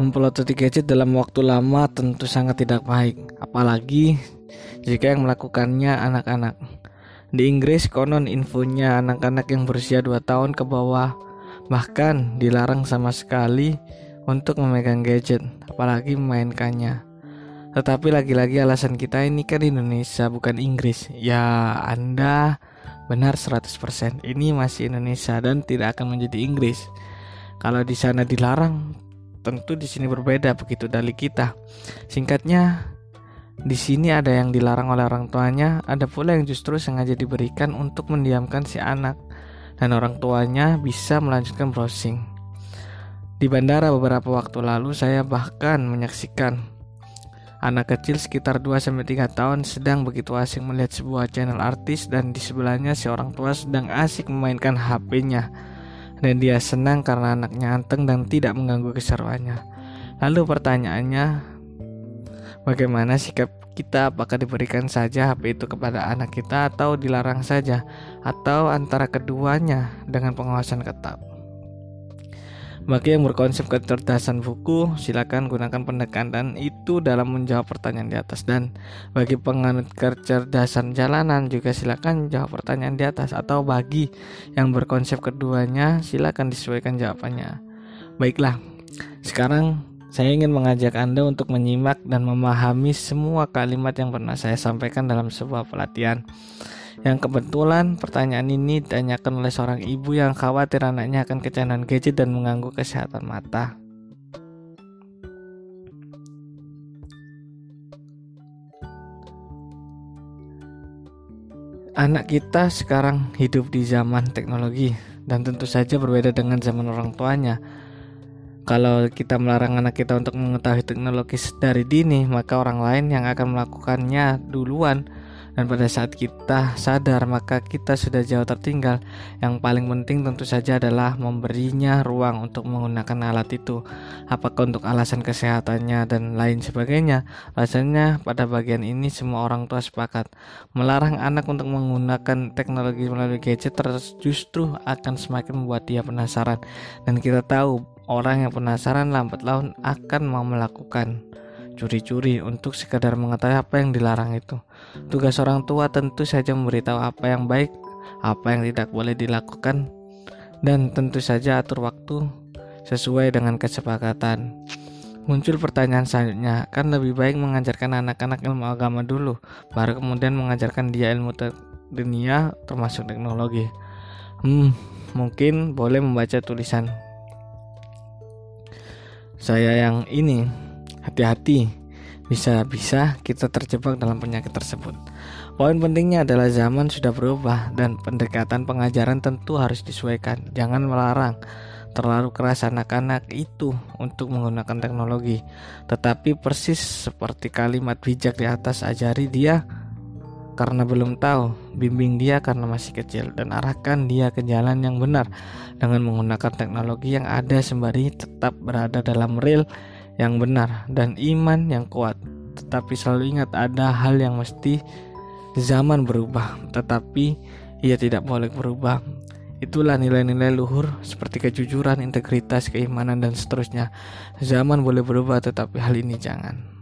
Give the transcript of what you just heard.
mempelototi gadget dalam waktu lama tentu sangat tidak baik, apalagi jika yang melakukannya anak-anak. Di Inggris konon infonya anak-anak yang berusia 2 tahun ke bawah bahkan dilarang sama sekali untuk memegang gadget, apalagi memainkannya. Tetapi lagi-lagi alasan kita ini kan Indonesia bukan Inggris. Ya, Anda benar 100%. Ini masih Indonesia dan tidak akan menjadi Inggris. Kalau di sana dilarang, tentu di sini berbeda begitu dari kita. Singkatnya, di sini ada yang dilarang oleh orang tuanya, ada pula yang justru sengaja diberikan untuk mendiamkan si anak dan orang tuanya bisa melanjutkan browsing. Di bandara beberapa waktu lalu saya bahkan menyaksikan anak kecil sekitar 2-3 tahun sedang begitu asing melihat sebuah channel artis dan di sebelahnya si orang tua sedang asik memainkan HP-nya dan dia senang karena anaknya anteng dan tidak mengganggu keseruannya. Lalu pertanyaannya, Bagaimana sikap kita apakah diberikan saja HP itu kepada anak kita atau dilarang saja atau antara keduanya dengan pengawasan ketat. Bagi yang berkonsep kecerdasan buku, silakan gunakan pendekatan itu dalam menjawab pertanyaan di atas dan bagi penganut kecerdasan jalanan juga silakan jawab pertanyaan di atas atau bagi yang berkonsep keduanya silakan disesuaikan jawabannya. Baiklah, sekarang saya ingin mengajak Anda untuk menyimak dan memahami semua kalimat yang pernah saya sampaikan dalam sebuah pelatihan. Yang kebetulan pertanyaan ini ditanyakan oleh seorang ibu yang khawatir anaknya akan kecanduan gadget dan mengganggu kesehatan mata. Anak kita sekarang hidup di zaman teknologi dan tentu saja berbeda dengan zaman orang tuanya kalau kita melarang anak kita untuk mengetahui teknologi dari dini, maka orang lain yang akan melakukannya duluan. Dan pada saat kita sadar, maka kita sudah jauh tertinggal. Yang paling penting tentu saja adalah memberinya ruang untuk menggunakan alat itu. Apakah untuk alasan kesehatannya dan lain sebagainya. Rasanya pada bagian ini semua orang tua sepakat. Melarang anak untuk menggunakan teknologi melalui gadget terus justru akan semakin membuat dia penasaran. Dan kita tahu Orang yang penasaran lambat laun akan mau melakukan curi-curi untuk sekadar mengetahui apa yang dilarang itu. Tugas orang tua tentu saja memberitahu apa yang baik, apa yang tidak boleh dilakukan, dan tentu saja atur waktu sesuai dengan kesepakatan. Muncul pertanyaan selanjutnya, kan lebih baik mengajarkan anak-anak ilmu agama dulu, baru kemudian mengajarkan dia ilmu dunia termasuk teknologi. Hmm, mungkin boleh membaca tulisan saya yang ini hati-hati bisa-bisa kita terjebak dalam penyakit tersebut. Poin pentingnya adalah zaman sudah berubah dan pendekatan pengajaran tentu harus disesuaikan. Jangan melarang terlalu keras anak-anak itu untuk menggunakan teknologi. Tetapi persis seperti kalimat bijak di atas ajari dia karena belum tahu, bimbing dia karena masih kecil dan arahkan dia ke jalan yang benar dengan menggunakan teknologi yang ada sembari tetap berada dalam real yang benar dan iman yang kuat. Tetapi selalu ingat ada hal yang mesti zaman berubah, tetapi ia tidak boleh berubah. Itulah nilai-nilai luhur seperti kejujuran, integritas, keimanan dan seterusnya. Zaman boleh berubah tetapi hal ini jangan.